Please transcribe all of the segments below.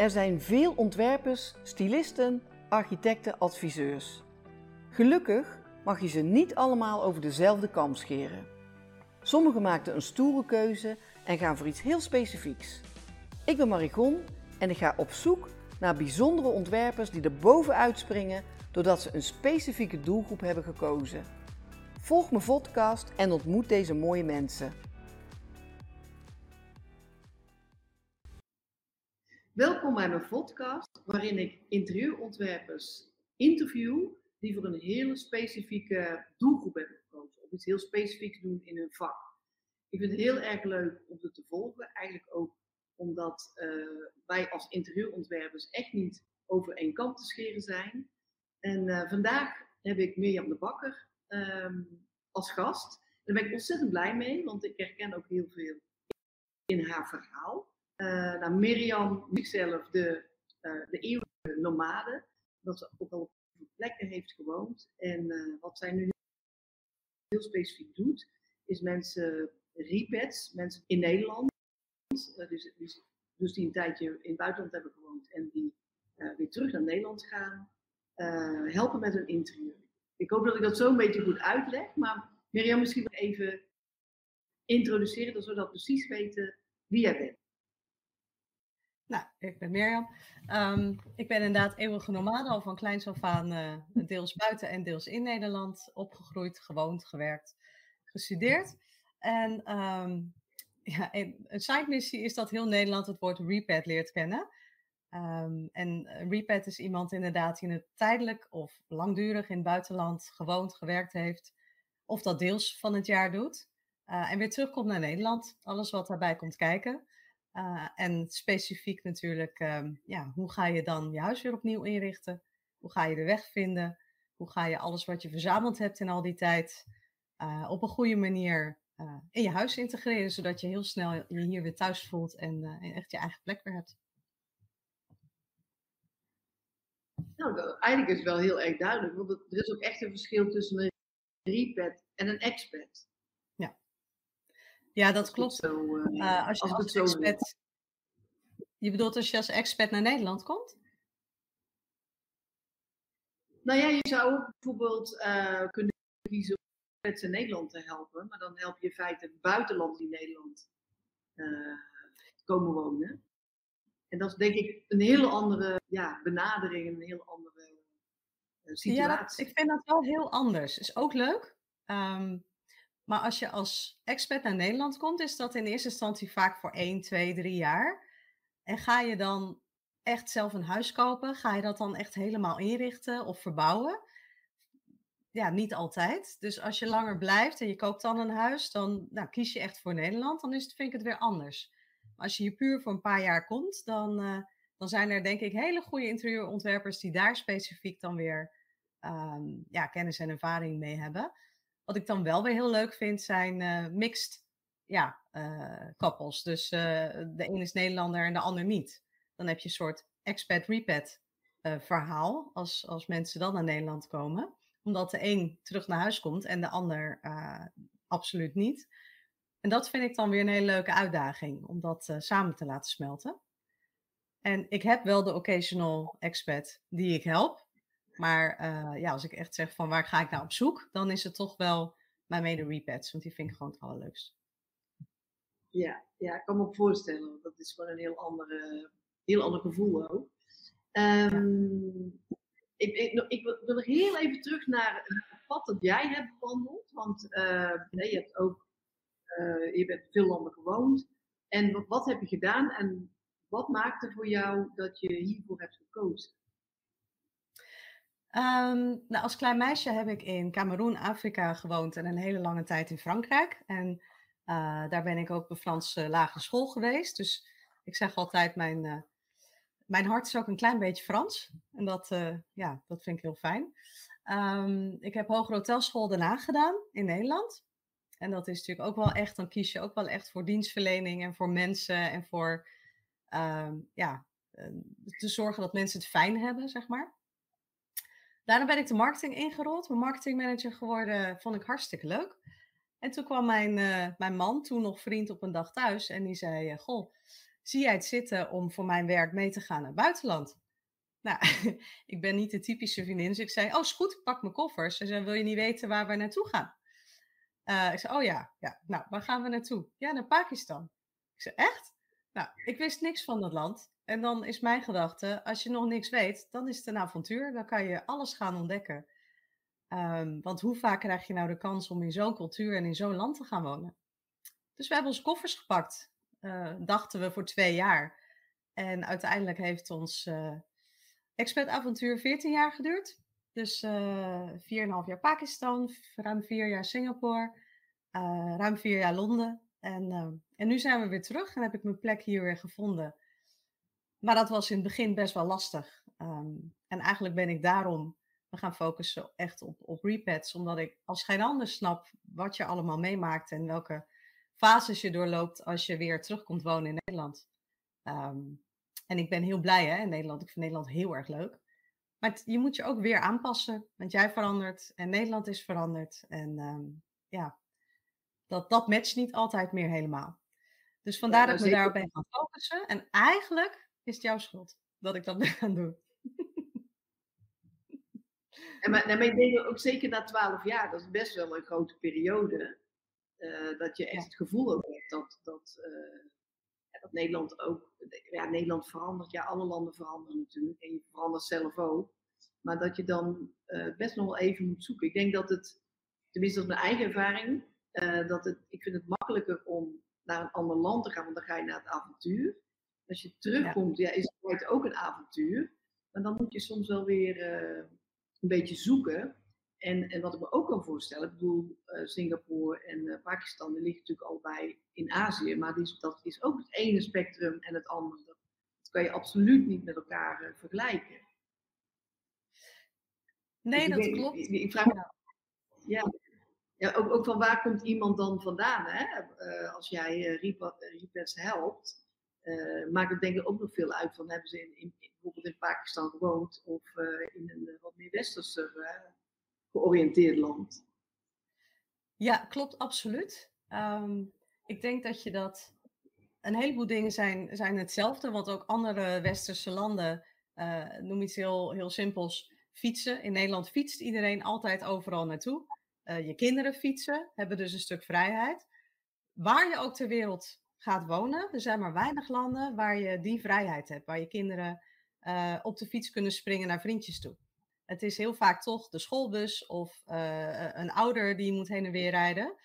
Er zijn veel ontwerpers, stylisten, architecten, adviseurs. Gelukkig mag je ze niet allemaal over dezelfde kam scheren. Sommigen maakten een stoere keuze en gaan voor iets heel specifieks. Ik ben Marigon en ik ga op zoek naar bijzondere ontwerpers die er bovenuit springen doordat ze een specifieke doelgroep hebben gekozen. Volg mijn podcast en ontmoet deze mooie mensen. Welkom bij mijn podcast, waarin ik interieurontwerpers interview die voor een hele specifieke doelgroep hebben gekozen. Of iets heel specifieks doen in hun vak. Ik vind het heel erg leuk om ze te volgen. Eigenlijk ook omdat uh, wij als interieurontwerpers echt niet over één kant te scheren zijn. En uh, vandaag heb ik Mirjam de Bakker um, als gast. Daar ben ik ontzettend blij mee, want ik herken ook heel veel in haar verhaal. Uh, nou, Mirjam zichzelf de, uh, de eeuwige nomade, dat ze ook al op plekken heeft gewoond. En uh, wat zij nu heel specifiek doet, is mensen repads, mensen in Nederland, dus, dus, dus, die een tijdje in het buitenland hebben gewoond en die weer terug naar Nederland gaan, helpen met hun interieur. Ik hoop dat ik dat zo een beetje goed uitleg, maar Mirjam misschien nog even introduceren, zodat we precies weten wie jij bent. Nou, ik ben Mirjam. Um, ik ben inderdaad eeuwige nomade, al van kleins af aan uh, deels buiten en deels in Nederland opgegroeid, gewoond, gewerkt, gestudeerd. En um, ja, een side missie is dat heel Nederland het woord repad leert kennen. Um, en een repad is iemand inderdaad die het tijdelijk of langdurig in het buitenland gewoond, gewerkt heeft, of dat deels van het jaar doet. Uh, en weer terugkomt naar Nederland, alles wat daarbij komt kijken. Uh, en specifiek natuurlijk, um, ja, hoe ga je dan je huis weer opnieuw inrichten? Hoe ga je de weg vinden? Hoe ga je alles wat je verzameld hebt in al die tijd uh, op een goede manier uh, in je huis integreren, zodat je heel snel je hier weer thuis voelt en, en echt je eigen plek weer hebt? Nou, eigenlijk is het wel heel erg duidelijk, want er is ook echt een verschil tussen een repad en een expat. Ja, dat klopt. Zo, uh, als je als, als expat... Je bedoelt als je als expat naar Nederland komt? Nou ja, je zou ook bijvoorbeeld uh, kunnen kiezen om expats in Nederland te helpen. Maar dan help je in feite buitenland in Nederland uh, komen wonen. En dat is denk ik een hele andere ja, benadering, een heel andere situatie. Ja, dat, ik vind dat wel heel anders. Is ook leuk. Um, maar als je als expert naar Nederland komt, is dat in eerste instantie vaak voor 1, 2, 3 jaar. En ga je dan echt zelf een huis kopen? Ga je dat dan echt helemaal inrichten of verbouwen? Ja, niet altijd. Dus als je langer blijft en je koopt dan een huis, dan nou, kies je echt voor Nederland. Dan is het, vind ik het weer anders. Maar als je hier puur voor een paar jaar komt, dan, uh, dan zijn er denk ik hele goede interieurontwerpers die daar specifiek dan weer um, ja, kennis en ervaring mee hebben. Wat ik dan wel weer heel leuk vind, zijn uh, mixed ja, koppels. Dus uh, de een is Nederlander en de ander niet. Dan heb je een soort expat-repat verhaal als, als mensen dan naar Nederland komen. Omdat de een terug naar huis komt en de ander absoluut niet. En dat vind ik dan weer een hele leuke uitdaging, om dat samen te laten smelten. En ik heb wel de occasional expat die ik help. Maar uh, ja, als ik echt zeg van waar ga ik nou op zoek, dan is het toch wel mijn mede repads, want die vind ik gewoon het allerleukst. Ja, ja, ik kan me ook voorstellen. Dat is gewoon een heel, andere, heel ander gevoel ook. Um, ik, ik, ik, wil nog heel even terug naar het pad dat jij hebt bewandeld. Want uh, je hebt ook uh, je hebt veel landen gewoond. En wat, wat heb je gedaan en wat maakte voor jou dat je hiervoor hebt gekozen? Um, nou, als klein meisje heb ik in Cameroen, Afrika gewoond en een hele lange tijd in Frankrijk. En uh, daar ben ik ook op een Franse lagere school geweest. Dus ik zeg altijd, mijn, uh, mijn hart is ook een klein beetje Frans. En dat, uh, ja, dat vind ik heel fijn. Um, ik heb hogere hotelschool daarna gedaan in Nederland. En dat is natuurlijk ook wel echt, dan kies je ook wel echt voor dienstverlening en voor mensen en voor um, ja, te zorgen dat mensen het fijn hebben, zeg maar. Daarna ben ik de marketing ingerold. Mijn marketingmanager geworden, vond ik hartstikke leuk. En toen kwam mijn, uh, mijn man, toen nog vriend, op een dag thuis. En die zei, uh, goh, zie jij het zitten om voor mijn werk mee te gaan naar het buitenland? Nou, ik ben niet de typische vriendin, dus ik zei, oh is goed, ik pak mijn koffers. Ze zei, wil je niet weten waar we naartoe gaan? Uh, ik zei, oh ja, ja, nou, waar gaan we naartoe? Ja, naar Pakistan. Ik zei, echt? Nou, ik wist niks van dat land. En dan is mijn gedachte, als je nog niks weet, dan is het een avontuur. Dan kan je alles gaan ontdekken. Um, want hoe vaak krijg je nou de kans om in zo'n cultuur en in zo'n land te gaan wonen? Dus we hebben onze koffers gepakt, uh, dachten we voor twee jaar. En uiteindelijk heeft ons uh, expertavontuur 14 jaar geduurd. Dus uh, 4,5 jaar Pakistan, ruim 4 jaar Singapore, ruim 4 jaar Londen. En, en nu zijn we weer terug en heb ik mijn plek hier weer gevonden. Maar dat was in het begin best wel lastig. Um, en eigenlijk ben ik daarom we gaan focussen echt op, op repads, omdat ik als geen ander snap wat je allemaal meemaakt en welke fases je doorloopt als je weer terugkomt wonen in Nederland. Um, en ik ben heel blij hè, in Nederland. Ik vind Nederland heel erg leuk. Maar je moet je ook weer aanpassen, want jij verandert en Nederland is veranderd. En um, ja, dat, dat matcht niet altijd meer helemaal. Dus vandaar dat ik me daarop ben gaan focussen. En eigenlijk is het jouw schuld dat ik dat ben gaan doen. En maar, maar ik denk ook zeker na twaalf jaar, dat is best wel een grote periode, uh, dat je echt het gevoel ook hebt dat, dat, uh, dat Nederland ook, ja, Nederland verandert, ja, alle landen veranderen natuurlijk, en je verandert zelf ook. Maar dat je dan uh, best nog wel even moet zoeken. Ik denk dat het, tenminste dat is mijn eigen ervaring, dat het, ik vind het makkelijker om naar een ander land te gaan, want dan ga je naar het avontuur. Als je terugkomt, ja, ja is het ook een avontuur. Maar dan moet je soms wel weer een beetje zoeken. En, en wat ik me ook kan voorstellen, ik bedoel, uh, Singapore en uh, Pakistan, die liggen natuurlijk allebei in Azië, maar die, dat is ook het ene spectrum en het andere. Dat, dat kan je absoluut niet met elkaar uh, vergelijken. Nee, dus dat klopt. Ik, ik, vraag me, ja. ja, ook, ook van waar komt iemand dan vandaan? Hè? als jij Repads helpt, maakt het denk ik ook nog veel uit van hebben ze in, in bijvoorbeeld in Pakistan gewoond of uh, in een uh, wat meer westerse georiënteerd land. Ja, klopt absoluut. Um, ik denk dat je dat. Een heleboel dingen zijn, zijn hetzelfde, want ook andere westerse landen, noem iets heel, heel simpels, fietsen. In Nederland fietst iedereen altijd overal naartoe. je kinderen fietsen, hebben dus een stuk vrijheid. Waar je ook ter wereld gaat wonen, er zijn maar weinig landen waar je die vrijheid hebt, waar je kinderen uh, op de fiets kunnen springen naar vriendjes toe. Het is heel vaak toch de schoolbus of uh, een ouder die moet heen en weer rijden.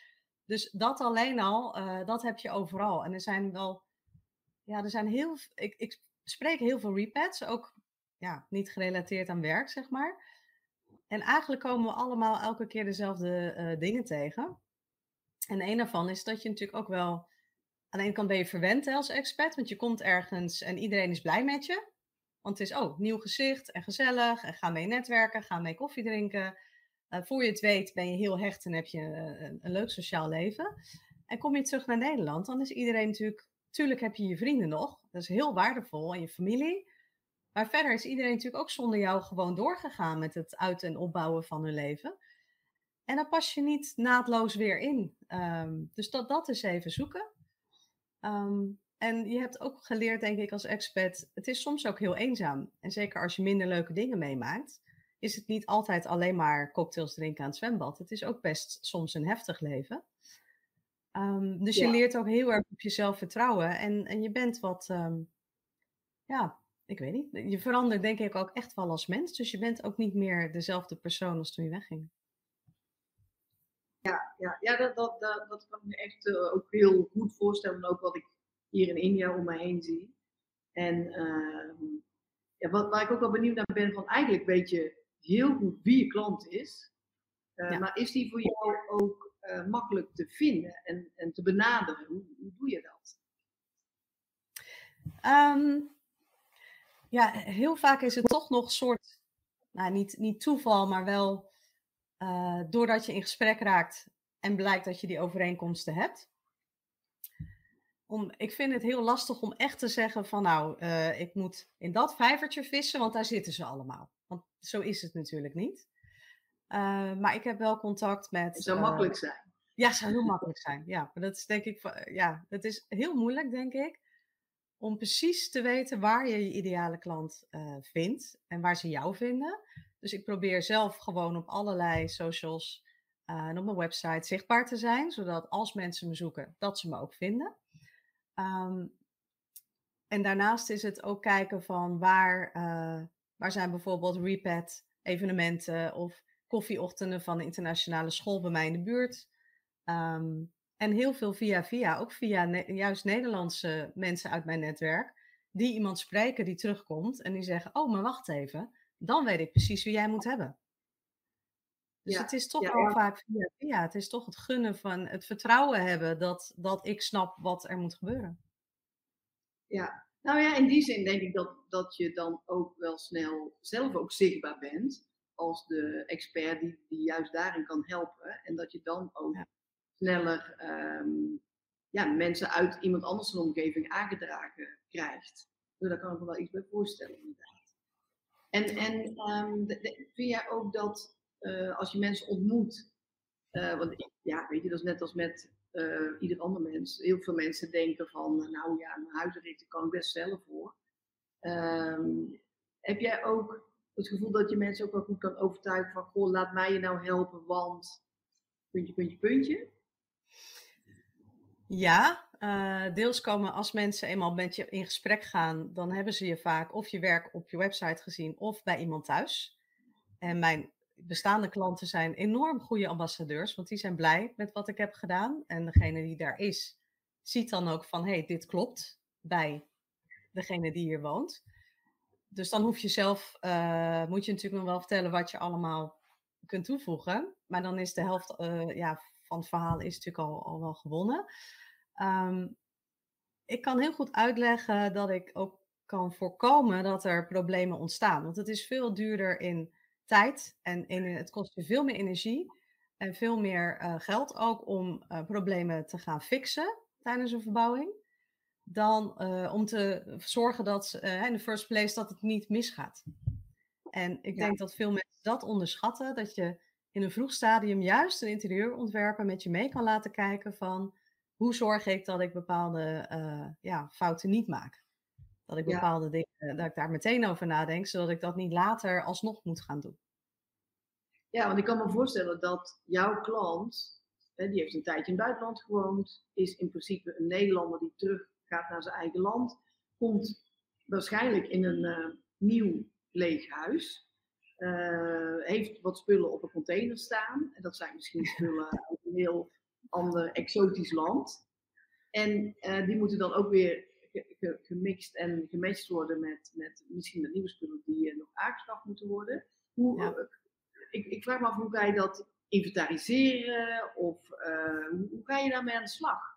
Dus dat alleen al, uh, dat heb je overal. En er zijn wel, ja, er zijn heel, ik, ik spreek heel veel repads, ook ja, niet gerelateerd aan werk, zeg maar. En eigenlijk komen we allemaal elke keer dezelfde dingen tegen. En een daarvan is dat je natuurlijk ook wel, aan de ene kant ben je verwend hè, als expert, want je komt ergens en iedereen is blij met je. Want het is, oh, nieuw gezicht en gezellig. En ga mee netwerken, ga mee koffie drinken. Uh, voor je het weet ben je heel hecht en heb je uh, een, leuk sociaal leven. En kom je terug naar Nederland, dan is iedereen natuurlijk... Tuurlijk heb je je vrienden nog. Dat is heel waardevol. En je familie. Maar verder is iedereen natuurlijk ook zonder jou gewoon doorgegaan met het uit- en opbouwen van hun leven. En dan pas je niet naadloos weer in. Um, dus dat, dat is even zoeken. Um, en je hebt ook geleerd, denk ik, als expert, het is soms ook heel eenzaam. En zeker als je minder leuke dingen meemaakt, is het niet altijd alleen maar cocktails drinken aan het zwembad. Het is ook best soms een heftig leven. Um, dus ja. je leert ook heel erg op jezelf vertrouwen. En, en je bent wat, um, ja, ik weet niet. Je verandert denk ik ook echt wel als mens. Dus je bent ook niet meer dezelfde persoon als toen je wegging. Ja, ja, ja dat, dat, dat, dat kan ik me echt uh, ook heel goed voorstellen. Ook wat ik hier in India om me heen zie. En uh, ja, wat, waar ik ook wel benieuwd naar ben, van eigenlijk weet je heel goed wie je klant is. Uh, ja. Maar is die voor jou ook uh, makkelijk te vinden en, en te benaderen? Hoe, hoe doe je dat? Um, ja, heel vaak is het toch nog een soort, nou, niet, niet toeval, maar wel uh, doordat je in gesprek raakt en blijkt dat je die overeenkomsten hebt om, ik vind het heel lastig om echt te zeggen van nou, uh, ik moet in dat vijvertje vissen, want daar zitten ze allemaal. Want zo is het natuurlijk niet. Uh, maar ik heb wel contact met. Het zou makkelijk zijn. Ja, het zou heel makkelijk zijn. Ja, maar dat is denk ik, ja, dat is heel moeilijk, denk ik. om precies te weten waar je je ideale klant vindt en waar ze jou vinden. Dus ik probeer zelf gewoon op allerlei socials uh, en op mijn website zichtbaar te zijn, zodat als mensen me zoeken, dat ze me ook vinden. Um, en daarnaast is het ook kijken van waar, uh, waar zijn bijvoorbeeld repet evenementen of koffieochtenden van de internationale school bij mij in de buurt. Um, en heel veel via via, ook via juist Nederlandse mensen uit mijn netwerk, die iemand spreken die terugkomt en die zeggen, oh, maar wacht even, dan weet ik precies wie jij moet hebben. Dus ja, het is toch ja, wel ja. vaak via via, het is toch het gunnen van het vertrouwen hebben dat, dat ik snap wat er moet gebeuren. Ja, nou ja, in die zin denk ik dat, dat je dan ook wel snel zelf ook zichtbaar bent als de expert die, die juist daarin kan helpen. En dat je dan ook sneller um, ja, mensen uit iemand anders een omgeving aangedragen krijgt. Dus daar kan ik me wel iets bij voorstellen, inderdaad. En, en de, vind jij ook dat uh, als je mensen ontmoet, uh, want ja, weet je, dat is net als met uh, ieder ander mens. Heel veel mensen denken van, nou ja, mijn huisrichten kan ik best zelf voor. Um, heb jij ook het gevoel dat je mensen ook wel goed kan overtuigen van, goh, laat mij je nou helpen, want puntje, puntje, puntje? Ja, uh, deels komen als mensen eenmaal met je in gesprek gaan, dan hebben ze je vaak of je werk op je website gezien of bij iemand thuis. En mijn bestaande klanten zijn enorm goede ambassadeurs, want die zijn blij met wat ik heb gedaan. En degene die daar is, ziet dan ook van, hé, hey, dit klopt bij degene die hier woont. Dus dan hoef je zelf, uh, moet je natuurlijk nog wel vertellen wat je allemaal kunt toevoegen. Maar dan is de helft uh, ja, van het verhaal is natuurlijk al, al wel gewonnen. Um, ik kan heel goed uitleggen dat ik ook kan voorkomen dat er problemen ontstaan. Want het is veel duurder in tijd en in, het kost je veel meer energie en veel meer uh, geld ook om uh, problemen te gaan fixen tijdens een verbouwing. Dan uh, om te zorgen dat in de first place dat het niet misgaat. En ik ja. denk dat veel mensen dat onderschatten, dat je in een vroeg stadium juist een interieurontwerper met je mee kan laten kijken van hoe zorg ik dat ik bepaalde uh, ja, fouten niet maak. Dat ik bepaalde ja. dingen, dat ik daar meteen over nadenk, zodat ik dat niet later alsnog moet gaan doen. Ja, want ik kan me voorstellen dat jouw klant, hè, die heeft een tijdje in het buitenland gewoond, is in principe een Nederlander die terug gaat naar zijn eigen land, komt waarschijnlijk in een uh, nieuw leeg huis. Uh, heeft wat spullen op een container staan. En dat zijn misschien spullen uit een heel ander exotisch land. En uh, die moeten dan ook weer gemixt en gematcht worden met, met misschien met nieuwe spullen die uh, nog aangeschaft moeten worden. Hoe, ja. ik, ik, vraag me af hoe ga je dat inventariseren of hoe, hoe ga je daarmee aan de slag?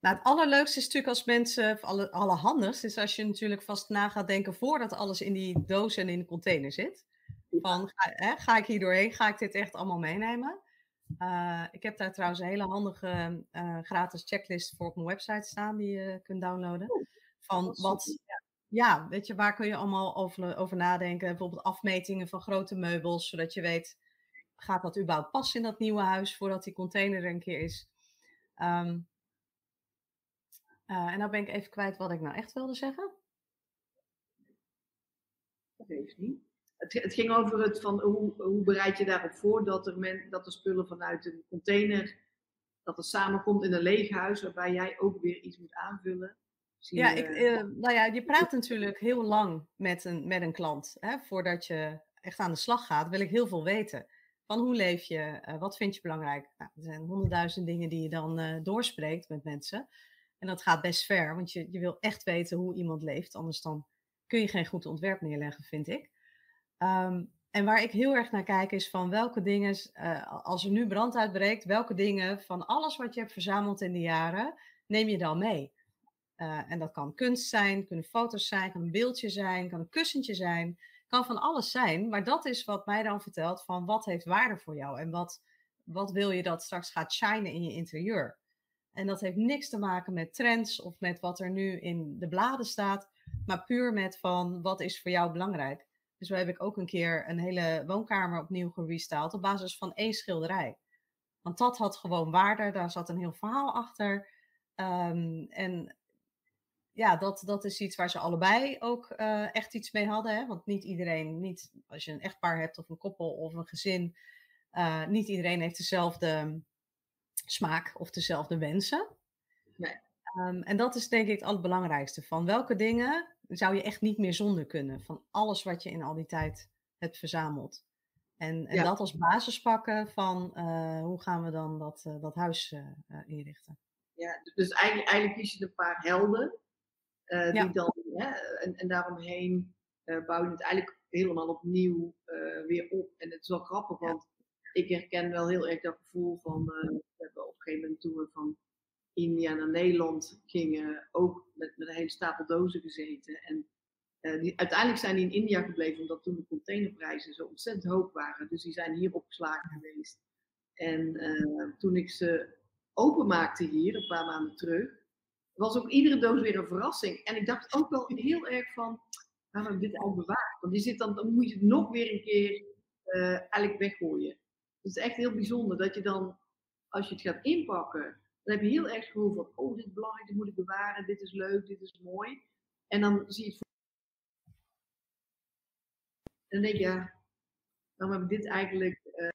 Nou, het allerleukste is natuurlijk als mensen, alle, allerhandigst, is als je natuurlijk vast na gaat denken voordat alles in die doos en in de container zit. Van, ga, hè, ga ik hier doorheen? Ga ik dit echt allemaal meenemen? Uh, ik heb daar trouwens een hele handige uh, gratis checklist voor op mijn website staan die je kunt downloaden. Van wat, ja, weet je, waar kun je allemaal over, over nadenken? Bijvoorbeeld afmetingen van grote meubels, zodat je weet, gaat dat überhaupt passen in dat nieuwe huis voordat die container er een keer is? Um, uh, en nou ben ik even kwijt wat ik nou echt wilde zeggen. Dat heeft niet. Het, het, ging over het van hoe, hoe bereid je daarop voor dat er, men, dat de spullen vanuit een container, dat het samenkomt in een leeg huis waarbij jij ook weer iets moet aanvullen. Ja, ik, uh, nou ja, je praat natuurlijk heel lang met een, met een klant. Hè, voordat je echt aan de slag gaat, wil ik heel veel weten. Van hoe leef je? Uh, wat vind je belangrijk? Nou, er zijn honderdduizend dingen die je dan uh, doorspreekt met mensen. En dat gaat best ver, want je, je wil echt weten hoe iemand leeft. Anders dan kun je geen goed ontwerp neerleggen, vind ik. Um, en waar ik heel erg naar kijk is van welke dingen, uh, als er nu brand uitbreekt, welke dingen van alles wat je hebt verzameld in de jaren, neem je dan mee? Uh, en dat kan kunst zijn, kunnen foto's zijn, kan een beeldje zijn, kan een kussentje zijn, kan van alles zijn. Maar dat is wat mij dan vertelt van wat heeft waarde voor jou en wat, wat wil je dat straks gaat shinen in je interieur. En dat heeft niks te maken met trends of met wat er nu in de bladen staat, maar puur met van wat is voor jou belangrijk. Dus zo heb ik ook een keer een hele woonkamer opnieuw gerestyled op basis van één schilderij. Want dat had gewoon waarde, daar zat een heel verhaal achter. Um, en ja, dat, dat is iets waar ze allebei ook eh, echt iets mee hadden. Hè? Want niet iedereen, niet als je een echtpaar hebt of een koppel of een gezin, uh, niet iedereen heeft dezelfde smaak of dezelfde wensen. Nee. Um, en dat is denk ik het allerbelangrijkste. Van welke dingen zou je echt niet meer zonder kunnen? Van alles wat je in al die tijd hebt verzameld. En, en dat als basis pakken van uh, hoe gaan we dan dat, dat huis inrichten. Ja, dus eigenlijk, eigenlijk kies je een paar helden die dan, hè, en, en daaromheen bouw je het eigenlijk helemaal opnieuw weer op. En het is wel grappig, want ik herken wel heel erg dat gevoel van, we hebben op een gegeven moment toen we van India naar Nederland gingen, ook met, met een hele stapel dozen gezeten. En die, uiteindelijk zijn die in India gebleven, omdat toen de containerprijzen zo ontzettend hoog waren. Dus die zijn hier opgeslagen geweest. En toen ik ze openmaakte hier, een paar maanden terug, was ook iedere doos weer een verrassing. En ik dacht ook wel heel erg van, waarom heb dit al bewaard? Want je zit dan, dan moet je het nog weer een keer uh, eigenlijk weggooien. Het is echt heel bijzonder dat je dan, als je het gaat inpakken, dan heb je heel erg gevoel van, oh, dit is belangrijk, dit moet ik bewaren, dit is leuk, dit is mooi. En dan zie je het En dan denk je, ja, waarom heb ik dit eigenlijk uh,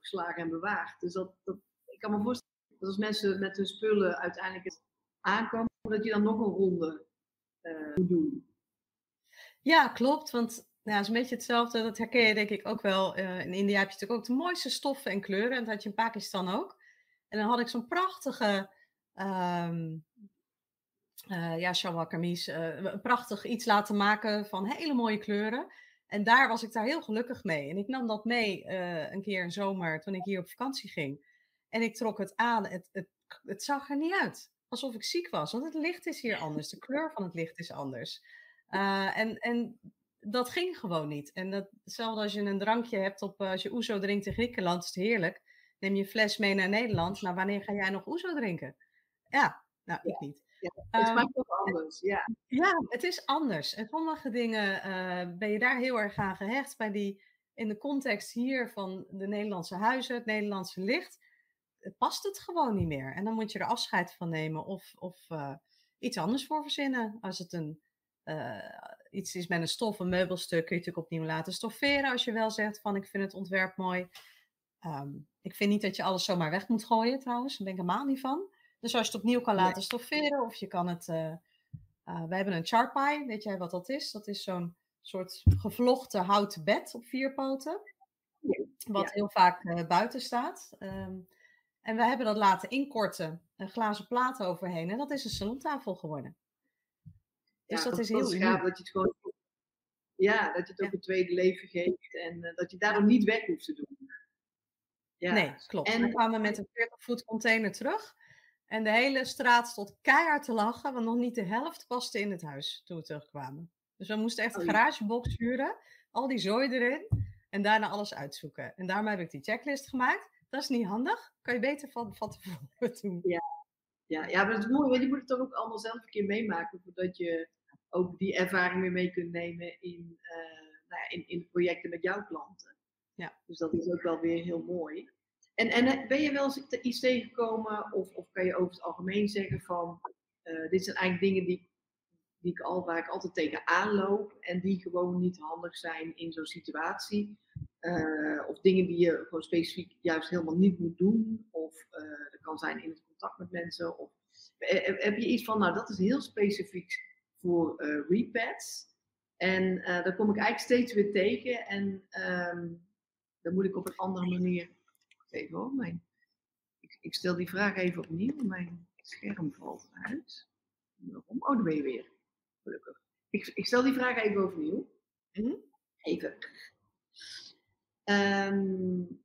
geslagen en bewaard? Dus dat, dat, ik kan me voorstellen dat als mensen met hun spullen uiteindelijk aankomen, dat je dan nog een ronde uh, moet doen. Ja, klopt. Want nou, het is een beetje hetzelfde. Dat herken je denk ik ook wel. Uh, in India heb je natuurlijk ook de mooiste stoffen en kleuren. En dat had je in Pakistan ook. En dan had ik zo'n prachtige... Um, uh, ja, shalwar kameez. een prachtig iets laten maken van hele mooie kleuren. En daar was ik daar heel gelukkig mee. En ik nam dat mee een keer in zomer toen ik hier op vakantie ging. En ik trok het aan. Het, het, het zag er niet uit. Alsof ik ziek was. Want het licht is hier anders. De kleur van het licht is anders. En, en dat ging gewoon niet. En dat, hetzelfde als je een drankje hebt op, als je oezo drinkt in Griekenland, is het heerlijk. Neem je fles mee naar Nederland. Nou, wanneer ga jij nog oezo drinken? Ja, nou, ik niet. Ja, het um, smaakt toch anders, ja. Ja, het is anders. En sommige dingen uh, ben je daar heel erg aan gehecht. Bij die, in de context hier van de Nederlandse huizen, het Nederlandse licht past het gewoon niet meer. En dan moet je er afscheid van nemen of, of uh, iets anders voor verzinnen. Als het een, uh, iets is met een stof, een meubelstuk, kun je natuurlijk opnieuw laten stofferen. Als je wel zegt van ik vind het ontwerp mooi. Um, ik vind niet dat je alles zomaar weg moet gooien trouwens. Daar ben ik helemaal niet van. Dus als je het opnieuw kan laten stofferen of je kan het... Uh, we hebben een charpai, weet jij wat dat is? Dat is zo'n soort gevlochten houten bed op vier poten. Wat ja. heel vaak buiten staat. Um, en we hebben dat laten inkorten, een glazen plaat overheen. En dat is een salontafel geworden. Dus ja, dat, is heel gaaf dat je het gewoon. Ja, dat je het ook een tweede leven geeft en dat je daarom niet weg hoeft te doen. Ja. Nee, klopt. En we kwamen met een 40 voet container terug. En de hele straat stond keihard te lachen, want nog niet de helft paste in het huis toen we terugkwamen. Dus we moesten echt een oh, garagebox huren, al die zooi erin en daarna alles uitzoeken. En daarom heb ik die checklist gemaakt. Dat is niet handig. Kan je beter van, van tevoren doen. Ja. Ja, ja, maar het is mooi, want je moet het toch ook allemaal zelf een keer meemaken, voordat je ook die ervaring weer mee kunt nemen in, uh, nou ja, in, in projecten met jouw klanten. Ja. Dus dat is ook wel weer heel mooi. En, en eh, ben je wel eens iets tegengekomen, of, of kan je over het algemeen zeggen van, uh, dit zijn eigenlijk dingen die, die ik al, waar ik altijd tegen aanloop en die gewoon niet handig zijn in zo'n situatie. Uh, of dingen die je gewoon specifiek juist helemaal niet moet doen. Of uh, dat kan zijn in het contact met mensen. Of, heb je iets van, nou dat is heel specifiek voor repads. En daar kom ik eigenlijk steeds weer tegen. En um, dan moet ik op een andere manier. Even hoor, mijn, ik, ik, stel die vraag even opnieuw. Mijn scherm valt uit. Waarom? Oh, daar ben je weer. Gelukkig. Ik, ik stel die vraag even overnieuw. Mm Even. Um,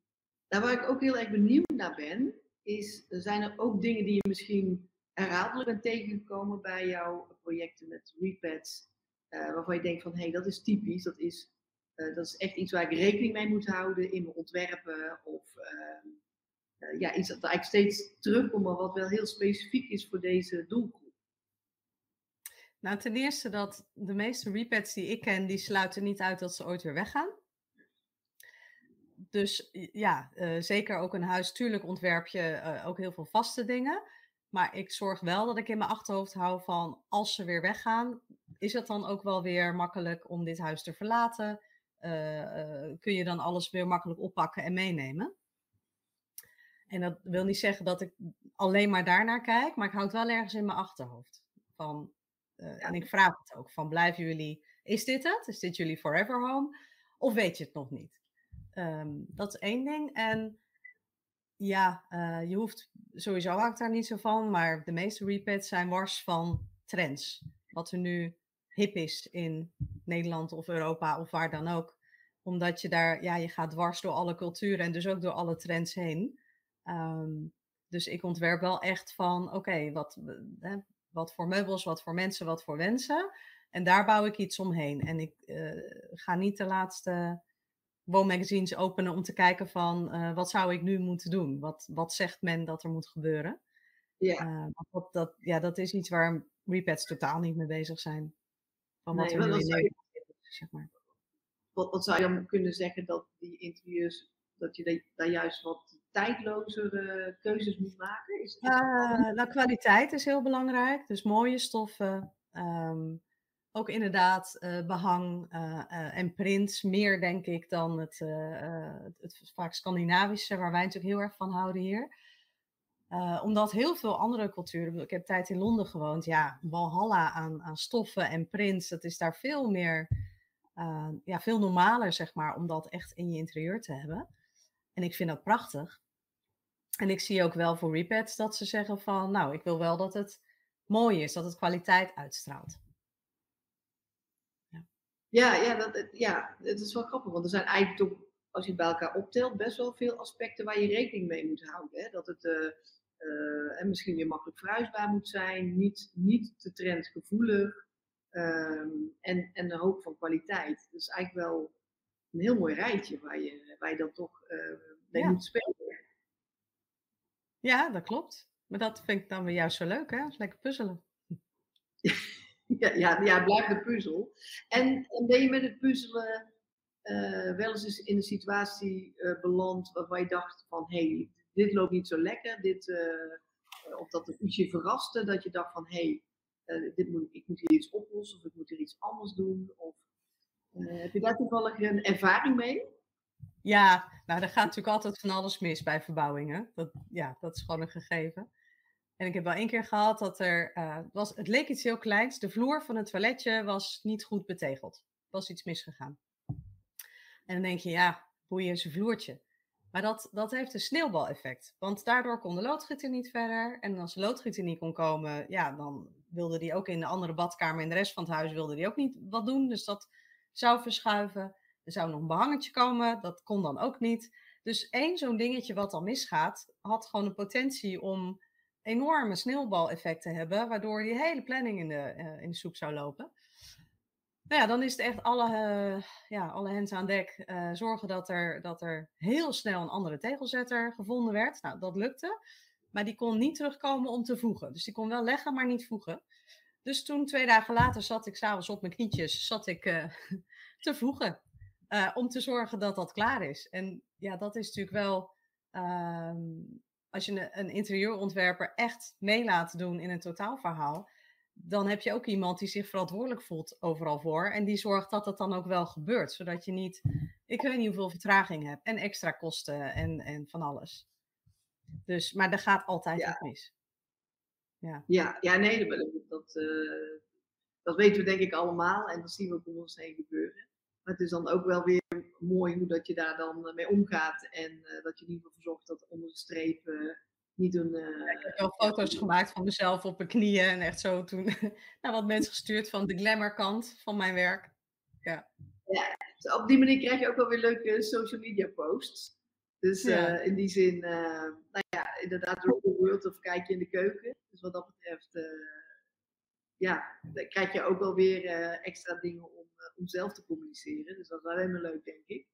waar ik ook heel erg benieuwd naar ben, is, zijn er ook dingen die je misschien herhaaldelijk bent tegengekomen bij jouw projecten met repads, uh, waarvan je denkt van, hé, hey, dat is typisch, dat is, uh, dat is echt iets waar ik rekening mee moet houden in mijn ontwerpen, of uh, ja, iets dat eigenlijk steeds terugkomt, maar wat wel heel specifiek is voor deze doelgroep. Nou, ten eerste dat de meeste repads die ik ken, die sluiten niet uit dat ze ooit weer weggaan dus ja, uh, zeker ook een huis. Tuurlijk ontwerp je ook heel veel vaste dingen. Maar ik zorg wel dat ik in mijn achterhoofd hou van als ze weer weggaan, is het dan ook wel weer makkelijk om dit huis te verlaten? Uh, kun je dan alles weer makkelijk oppakken en meenemen? En dat wil niet zeggen dat ik alleen maar daarnaar kijk, maar ik hou het wel ergens in mijn achterhoofd. Van, uh, En ik vraag het ook van, blijven jullie, is dit het? Is dit jullie forever home? Of weet je het nog niet? Um, dat is één ding. En ja, uh, je hoeft, sowieso hou ik daar niet zo van, maar de meeste repads zijn wars van trends. Wat er nu hip is in Nederland of Europa of waar dan ook. Omdat je daar, ja, je gaat dwars door alle culturen en dus ook door alle trends heen. Um, dus ik ontwerp wel echt van, oké, okay, wat, eh, wat voor meubels, wat voor mensen, wat voor wensen. En daar bouw ik iets omheen. En ik uh, ga niet de laatste woonmagazines openen om te kijken van uh, wat zou ik nu moeten doen? Wat, wat zegt men dat er moet gebeuren? Ja. Uh, dat, dat, ja, dat is iets waar repads totaal niet mee bezig zijn. Van wat nee, Nederland zeg maar. Wat, wat zou je dan kunnen zeggen dat die interviews, dat je daar juist wat tijdlozere keuzes moet maken? Is, uh, nou, kwaliteit is heel belangrijk. Dus mooie stoffen. Um, ook inderdaad uh, behang uh, en prints, meer denk ik dan het, het, het, vaak Scandinavische, waar wij natuurlijk heel erg van houden hier. Omdat heel veel andere culturen, ik heb tijd in Londen gewoond, ja, walhalla aan, aan stoffen en prints, dat is daar veel meer, ja, veel normaler zeg maar, om dat echt in je interieur te hebben. En ik vind dat prachtig. En ik zie ook wel voor repads dat ze zeggen van, nou, ik wil wel dat het mooi is, dat het kwaliteit uitstraalt. Ja, ja, dat, ja, het is wel grappig, want er zijn eigenlijk toch, als je het bij elkaar optelt, best wel veel aspecten waar je rekening mee moet houden. Hè? Dat het uh, uh, en misschien weer makkelijk verhuisbaar moet zijn, niet, niet te trendgevoelig um, en, en een hoop van kwaliteit. Dat is eigenlijk wel een heel mooi rijtje waar je, waar je dan toch uh, mee moet spelen. Ja, dat klopt. Maar dat vind ik dan weer juist zo leuk, hè? lekker puzzelen. ja, ja, ja, blijft de puzzel. En, en ben je met het puzzelen uh, wel eens in een situatie beland waarvan je dacht van, hé, hey, dit loopt niet zo lekker, dit, uh, of dat het ietsje verraste, dat je dacht van, hé, hey, dit moet, ik moet hier iets oplossen of ik moet hier iets anders doen, of heb je daar toevallig een ervaring mee? Ja, nou, er gaat natuurlijk altijd van alles mis bij verbouwingen. Dat, ja, dat is gewoon een gegeven. En ik heb wel één keer gehad dat er, was, het leek iets heel kleins. De vloer van het toiletje was niet goed betegeld. Was iets misgegaan. En dan denk je, ja, boeien is een vloertje. Maar dat, dat heeft een sneeuwbaleffect. Want daardoor kon de loodgieter niet verder. En als de loodgieter niet kon komen, ja, dan wilde die ook in de andere badkamer in de rest van het huis wilde die ook niet wat doen. Dus dat zou verschuiven. Er zou nog een behangetje komen, dat kon dan ook niet. Dus één zo'n dingetje wat dan misgaat, had gewoon de potentie om enorme sneeuwbaleffect te hebben, waardoor die hele planning in de, uh, in de soep zou lopen. Nou ja, dan is het echt alle, uh, ja, alle hens aan dek. Uh, zorgen dat er, dat er heel snel een andere tegelzetter gevonden werd. Nou, dat lukte. Maar die kon niet terugkomen om te voegen. Dus die kon wel leggen, maar niet voegen. Dus toen, twee dagen later, zat ik s'avonds op mijn knietjes zat ik, te voegen. Om te zorgen dat dat klaar is. En ja, dat is natuurlijk wel. Uh, als je een, een interieurontwerper echt mee laat doen in een totaalverhaal. Dan heb je ook iemand die zich verantwoordelijk voelt overal voor. En die zorgt dat dat dan ook wel gebeurt. Zodat je niet, ik weet niet hoeveel vertraging hebt. En extra kosten en, en van alles. Dus, maar er gaat altijd ja. mis. Ja. Ja, ja, nee, dat, dat, uh, dat weten we denk ik allemaal. En dat zien we ook om ons heen gebeuren. Maar het is dan ook wel weer mooi hoe dat je daar dan eh, mee omgaat. En uh, dat je in ieder geval zorgt dat onder de streep niet een... ik heb wel foto's gemaakt van mezelf op mijn knieën. En echt zo toen naar wat mensen gestuurd van de glamour kant van mijn werk. Ja. ja, op die manier krijg je ook wel weer leuke social media posts. Dus ja. in die zin, nou ja, inderdaad, door de world of kijk je in de keuken. Dus wat dat betreft, ja, dan krijg je ook wel weer extra dingen om om zelf te communiceren. Dus dat is alleen maar leuk, denk ik.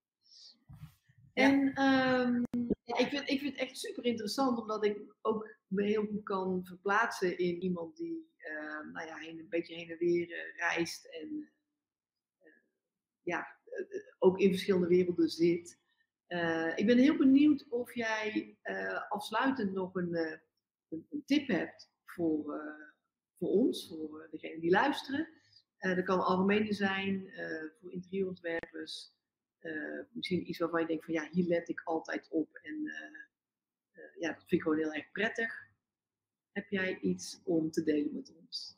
En ja, ik, vind, ik vind het echt super interessant, omdat ik ook me heel goed kan verplaatsen in iemand die uh, nou ja, heen, een beetje heen en weer uh, reist en uh, ja, ook in verschillende werelden zit. ik ben heel benieuwd of jij afsluitend nog een een, tip hebt voor, voor ons, voor degenen die luisteren. dat kan algemene zijn voor interieurontwerpers. Misschien iets waarvan je denkt van ja, hier let ik altijd op. En ja, dat vind ik gewoon heel erg prettig. Heb jij iets om te delen met ons?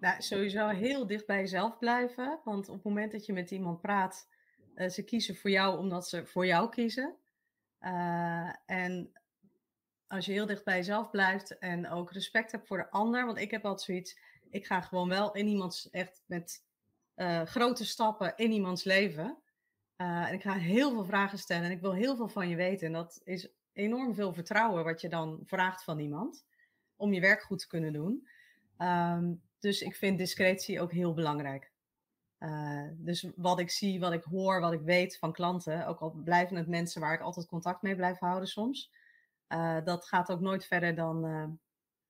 Nou, sowieso heel dicht bij jezelf blijven. Want op het moment dat je met iemand praat, ze kiezen voor jou omdat ze voor jou kiezen. En als je heel dicht bij jezelf blijft en ook respect hebt voor de ander. Want ik heb altijd zoiets, ik ga gewoon wel in iemands, echt met uh, grote stappen in iemands leven. en ik ga heel veel vragen stellen en ik wil heel veel van je weten. En dat is enorm veel vertrouwen wat je dan vraagt van iemand. Om je werk goed te kunnen doen. Um, dus ik vind discretie ook heel belangrijk. Uh, dus wat ik zie, wat ik hoor, wat ik weet van klanten, ook al blijven het mensen waar ik altijd contact mee blijf houden soms, uh, dat gaat ook nooit verder dan, uh,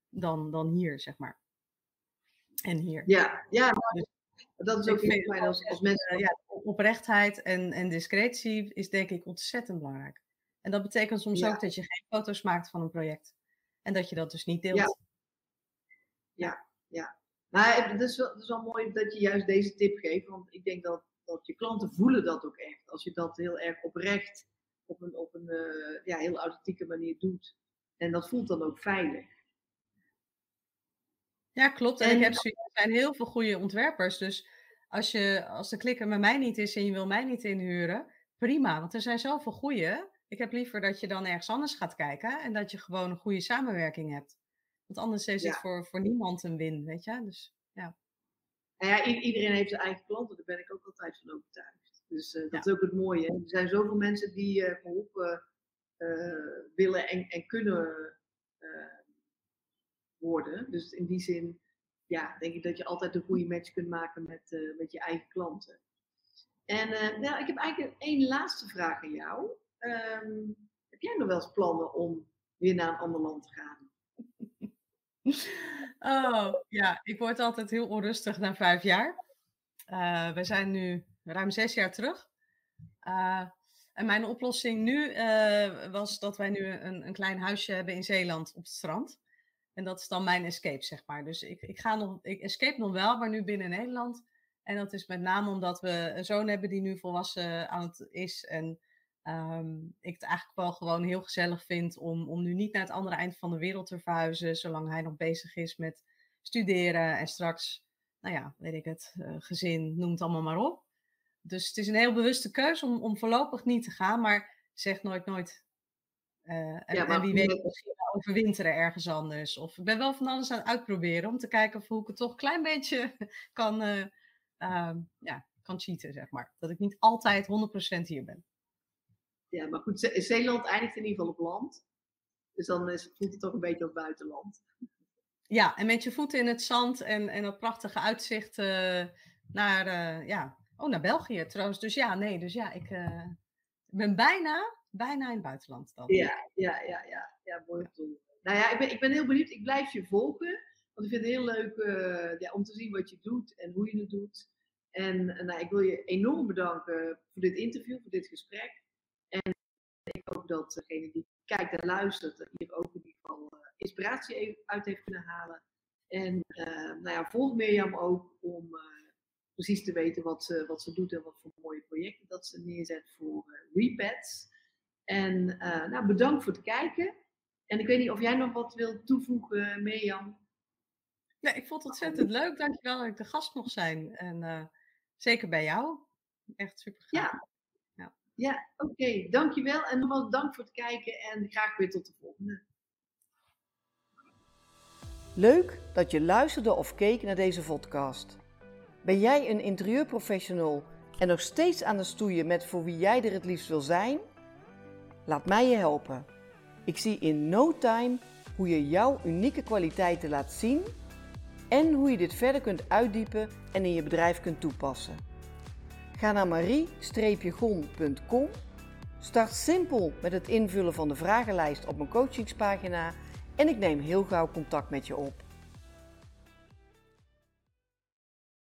dan, dan hier, zeg maar. En hier. Ja, ja dus, dat is ook heel fijn als, als mensen. ja, oprechtheid en, en discretie is denk ik ontzettend belangrijk. En dat betekent soms ja. ook dat je geen foto's maakt van een project. En dat je dat dus niet deelt. Ja, ja. ja. Maar het is, wel, het is wel mooi dat je juist deze tip geeft, want ik denk dat, dat je klanten voelen dat ook echt. Als je dat heel erg oprecht, op een, op een uh, ja, heel authentieke manier doet. En dat voelt dan ook veilig. Ja, klopt. En, en ik heb er zijn heel veel goede ontwerpers. Dus als, je, als de klikker met mij niet is en je wil mij niet inhuren, prima. Want er zijn zoveel goede. Ik heb liever dat je dan ergens anders gaat kijken en dat je gewoon een goede samenwerking hebt. Want anders is het voor, voor niemand een win, weet je. Dus, ja. Nou ja, iedereen heeft zijn eigen klanten, daar ben ik ook altijd van overtuigd. Dus uh, dat is ook het mooie. Er zijn zoveel mensen die uh, geholpen uh, willen en, en kunnen Dus in die zin, ja, denk ik dat je altijd een goede match kunt maken met, met je eigen klanten. En nou, ik heb eigenlijk één laatste vraag aan jou. Um, heb jij nog wel eens plannen om weer naar een ander land te gaan? Oh, ja, ik word altijd heel onrustig na vijf jaar. Uh, we zijn nu ruim zes jaar terug. Uh, en mijn oplossing nu uh, was dat wij nu een, een klein huisje hebben in Zeeland op het strand. En dat is dan mijn escape, zeg maar. Dus ik, ik, ga nog, ik escape nog wel, maar nu binnen Nederland. En dat is met name omdat we een zoon hebben die nu volwassen aan het is. En um, ik het eigenlijk wel gewoon heel gezellig vind om, om nu niet naar het andere eind van de wereld te verhuizen, zolang hij nog bezig is met studeren en straks, nou ja, weet ik het, uh, gezin, noem het allemaal maar op. Dus het is een heel bewuste keuze om, om voorlopig niet te gaan, maar zeg nooit nooit. Uh, en, ja, en, wie weet misschien overwinteren ergens anders. Of ik ben wel van alles aan het uitproberen om te kijken of hoe ik het toch een klein beetje kan, uh, ja, kan cheaten, zeg maar. Dat ik niet altijd 100% hier ben ja, maar goed, Zeeland eindigt in ieder geval op land. Dus dan is, voelt het toch een beetje als buitenland. Ja, en met je voeten in het zand en, en dat prachtige uitzicht uh, naar, uh, ja, oh, naar België trouwens. Dus ja, nee, dus ja, ik ben bijna, bijna in het buitenland dan. Ja, ja, ja, ja, ja mooi. Nou ja, ik ben, ik ben heel benieuwd. Ik blijf je volgen. Want ik vind het heel leuk ja, om te zien wat je doet en hoe je het doet. En nou, ik wil je enorm bedanken voor dit interview, voor dit gesprek. En ik hoop dat degene die kijkt en luistert hier ook in ieder geval uh, inspiratie uit heeft kunnen halen. En nou ja, volg Mirjam ook om precies te weten wat ze, wat ze doet en wat voor mooie projecten dat ze neerzet voor Repets. En nou, bedankt voor het kijken. En ik weet niet of jij nog wat wilt toevoegen, Mirjam. Ja, ik vond het ontzettend leuk. Dankjewel dat ik de gast mocht zijn. En zeker bij jou. Echt super gaaf. Ja, ja, oké. Okay. Dankjewel. En nogmaals dank voor het kijken en graag weer tot de volgende. Leuk dat je luisterde of keek naar deze podcast. Ben jij een interieurprofessional en nog steeds aan de stoeien met voor wie jij er het liefst wil zijn? Laat mij je helpen. Ik zie in no time hoe je jouw unieke kwaliteiten laat zien en hoe je dit verder kunt uitdiepen en in je bedrijf kunt toepassen. Ga naar marie-gon.com. Start simpel met het invullen van de vragenlijst op mijn coachingspagina en ik neem heel gauw contact met je op.